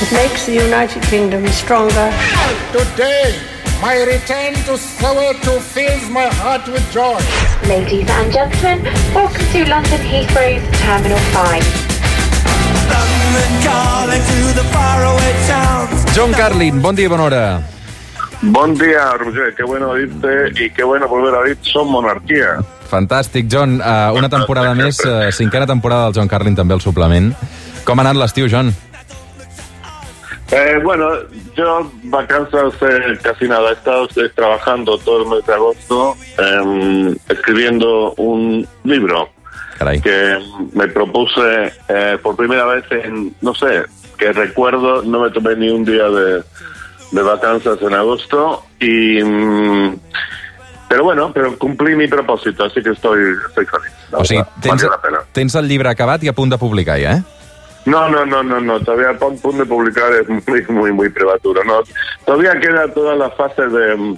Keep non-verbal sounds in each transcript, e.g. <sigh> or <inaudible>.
It makes the United Kingdom stronger. Today, my return to Soweto fills my heart with joy. Ladies and gentlemen, welcome to London Heathrow's Terminal 5. John Carlin, bon dia i bona hora. Bon día, Roger. Qué bueno oírte y qué bueno volver a oír Son Monarquía. Fantàstic, John. Uh, una temporada més, uh, cinquena temporada del John Carlin també al suplement. Com ha anat l'estiu, John? Eh, bueno, yo vacanzas eh, casi nada. He estado eh, trabajando todo el mes de agosto eh, escribiendo un libro que me propuse eh, por primera vez en, no sé, que recuerdo, no me tomé ni un día de, de vacanzas en agosto y... mm, pero bueno, pero cumplí mi propósito, así que estoy, estoy feliz. O sigui, tens, valió la pena. tens el llibre acabat i a punt de publicar ja, eh? No, no, no, no, no, todavía punto de publicar es muy, muy, muy prematuro. No, todavía queda toda la fase de,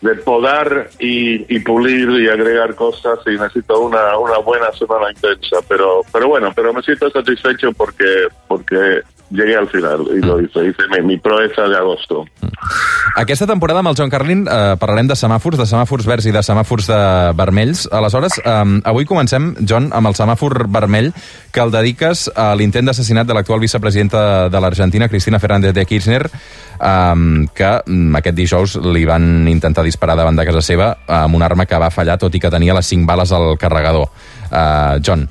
de podar y, y pulir y agregar cosas y necesito una, una buena semana intensa, pero, pero bueno, pero me siento satisfecho porque, porque llegué al final y lo hice, hice mi, mi proeza de agosto. Aquesta temporada amb el John Carlin eh, parlarem de semàfors, de semàfors verds i de semàfors de vermells. Aleshores, eh, avui comencem, John, amb el semàfor vermell que el dediques a l'intent d'assassinat de l'actual vicepresidenta de l'Argentina, Cristina Fernández de Kirchner, eh, que mm, aquest dijous li van intentar disparar davant de casa seva amb una arma que va fallar, tot i que tenia les cinc bales al carregador. Eh, John,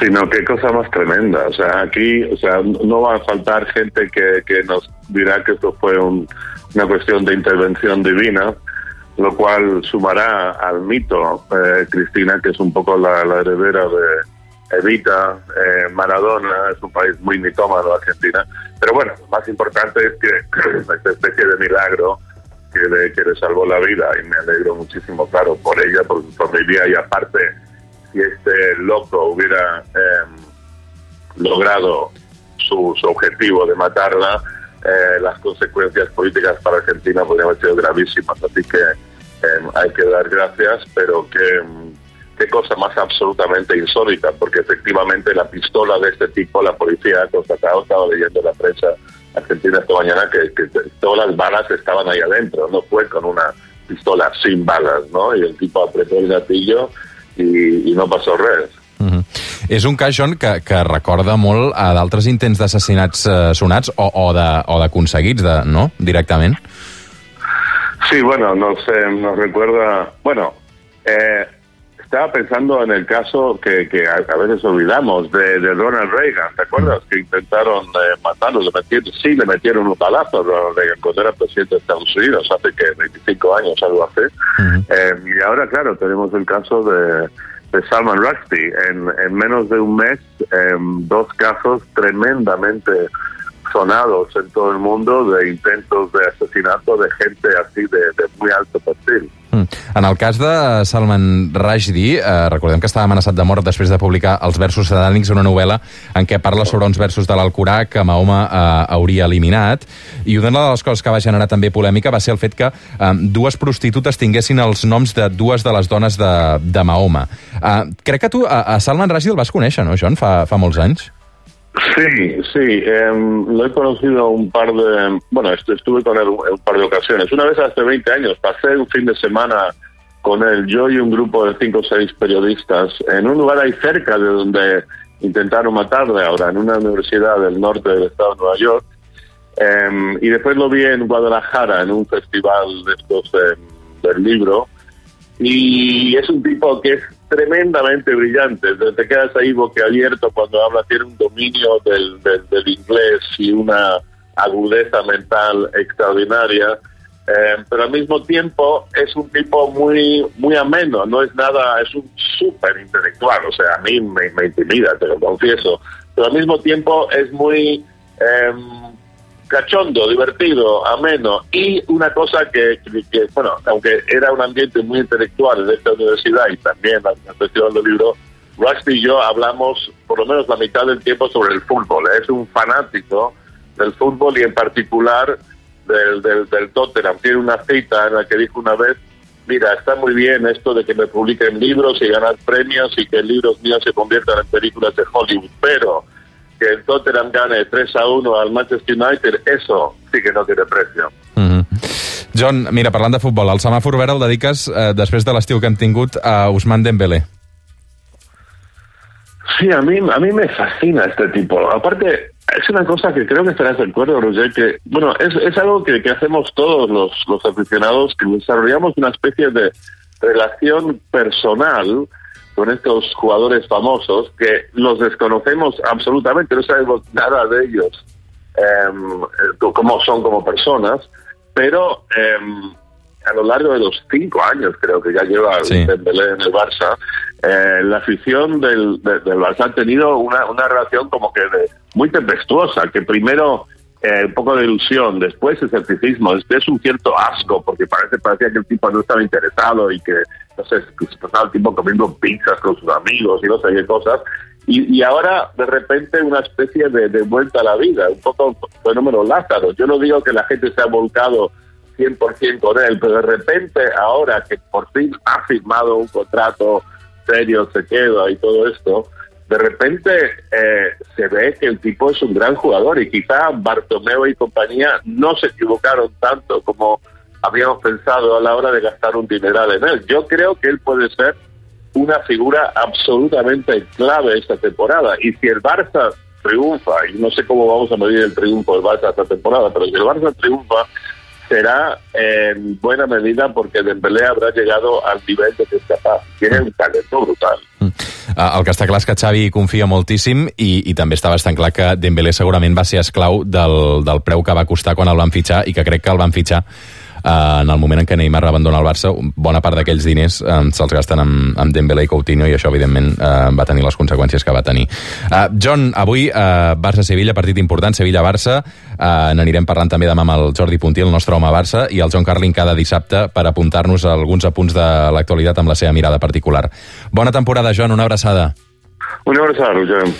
Sino qué cosa más tremenda. O sea, aquí, o sea, no va a faltar gente que, que nos dirá que esto fue un- una cuestión de intervención divina, lo cual sumará al mito, eh, Cristina, que es un poco la, la heredera de Evita, eh, Maradona, es un país muy mitómano, Argentina. Pero bueno, lo más importante es que <clears throat> esta especie de milagro que le, que le salvó la vida y me alegro muchísimo, claro, por ella, por su familia y aparte este loco hubiera eh, logrado su, su objetivo de matarla, eh, las consecuencias políticas para Argentina podrían haber sido gravísimas. Así que eh, hay que dar gracias, pero que mm, qué cosa más absolutamente insólita, porque efectivamente la pistola de este tipo, la policía ha constatado, estaba leyendo en la prensa argentina esta mañana, que todas las balas estaban ahí adentro, no fue con una pistola sin balas, ¿no? Y el tipo apretó el gatillo i, i no passó res. Uh -huh. És un cas, John, que, que recorda molt a d'altres intents d'assassinats eh, sonats o, o de- o d'aconseguits, de, no?, directament. Sí, bueno, no sé, nos recuerda... Bueno, eh, estaba pensando en el caso que, que a, a veces olvidamos de, de Ronald Reagan, ¿te acuerdas? Que intentaron eh, matarlo, le metieron, sí, le metieron un balazo a Ronald Reagan cuando era presidente de Estados Unidos, hace que 25 años, algo así. Eh, y ahora, claro, tenemos el caso de, de Salman Rushdie. En, en menos de un mes, em, dos casos tremendamente sonados en todo el mundo de intentos de asesinato de gente así de, de muy alto perfil. Mm. En el cas de Salman Rushdie, eh, recordem que estava amenaçat de mort després de publicar Els versos satànics, una novel·la en què parla sobre uns versos de l'Alcorà que Mahoma eh, hauria eliminat. I una de les coses que va generar també polèmica va ser el fet que eh, dues prostitutes tinguessin els noms de dues de les dones de, de Mahoma. Eh, crec que tu a, a Salman Rushdie el vas conèixer, no, John, fa, fa molts anys? Sí, sí, em, lo he conocido un par de... Bueno, est- estuve con él un par de ocasiones. Una vez hace 20 años pasé un fin de semana con él, yo y un grupo de cinco o seis periodistas, en un lugar ahí cerca de donde intentaron matarle ahora, en una universidad del norte del estado de Nueva York. Em, y después lo vi en Guadalajara, en un festival de estos em, del libro. Y es un tipo que es tremendamente brillante. Te- quedas ahí boquiabierto cuando habla, tiene un dominio del, del, del inglés y una agudeza mental extraordinaria. Eh, pero al mismo tiempo es un tipo muy muy ameno, no es nada, es un súper intelectual, o sea, a mí me, me intimida, te lo confieso, pero al mismo tiempo es muy em, cachondo, divertido, ameno. Y una cosa que, que- bueno, aunque era un ambiente muy intelectual en esta universidad y también el Festival del Libro, Rusty y yo hablamos por lo menos la mitad del tiempo sobre el fútbol. Es un fanático del fútbol y en particular del, del, del Tottenham. Tiene una cita en la que dijo una vez, mira, está muy bien esto de que me publiquen libros y ganar premios y que libros míos se conviertan en películas de Hollywood, pero que el Tottenham gane 3 a 1 al Manchester United, eso sí que no tiene precio. Mm -hmm. John, mira, parlant de futbol, el semàfor verd el dediques, eh, després de l'estiu que hem tingut, a Ousmane Dembélé. Sí, a mí, a mí me fascina este tipo. Aparte, es una cosa que creo que estarás de acuerdo, Roger, que, bueno, es, es algo que, que hacemos todos los, los aficionados, que desarrollamos una especie de relación personal con estos jugadores famosos que los desconocemos absolutamente, no sabemos nada de ellos, eh, cómo son como personas, pero eh, a lo largo de los cinco años creo que ya lleva Sí. Dembélé en el Barça, eh, la afición del, de- del Barça ha tenido una, una relación como que de- muy tempestuosa, que primero eh, un poco de ilusión, después escepticismo, después un cierto asco, porque parece parecía que el tipo no estaba interesado y que, no sé, que se pasaba el tiempo comiendo pizzas con sus amigos y no sé qué cosas. Y, y ahora, de repente, una especie de, de vuelta a la vida, un poco fenómeno Lázaro. Yo no digo que la gente se ha volcado 100% con él, pero de repente, ahora que por fin ha firmado un contrato serio, se queda y todo esto, de repente eh, se ve que el tipo es un gran jugador y quizá Bartomeu y compañía no se equivocaron tanto como habíamos pensado a la hora de gastar un dineral en él. Yo creo que él puede ser una figura absolutamente clave esta temporada. Y si el Barça triunfa, y no sé cómo vamos a medir el triunfo del Barça esta temporada, pero si el Barça triunfa, será en buena medida porque Dembélé habrá llegado al nivel de que es capaz. Tiene un talento brutal. Uh, el que està clar és que Xavi confia moltíssim i, i també està bastant clar que Dembélé segurament va ser esclau del, del preu que va costar quan el van fitxar i que crec que el van fitxar uh, en el moment en què Neymar va abandonar el Barça, bona part d'aquells diners um, se'ls gasten amb, amb Dembélé i Coutinho i això, evidentment, uh, va tenir les conseqüències que va tenir. Uh, John, avui uh, Barça-Sevilla, partit important, Sevilla-Barça, uh, n'anirem parlant també demà amb el Jordi Puntí, el nostre home Barça, i el John Carlin cada dissabte per apuntar-nos a alguns apunts de l'actualitat amb la seva mirada particular. Bona temporada, John, una abraçada. Una abraçada, Roger.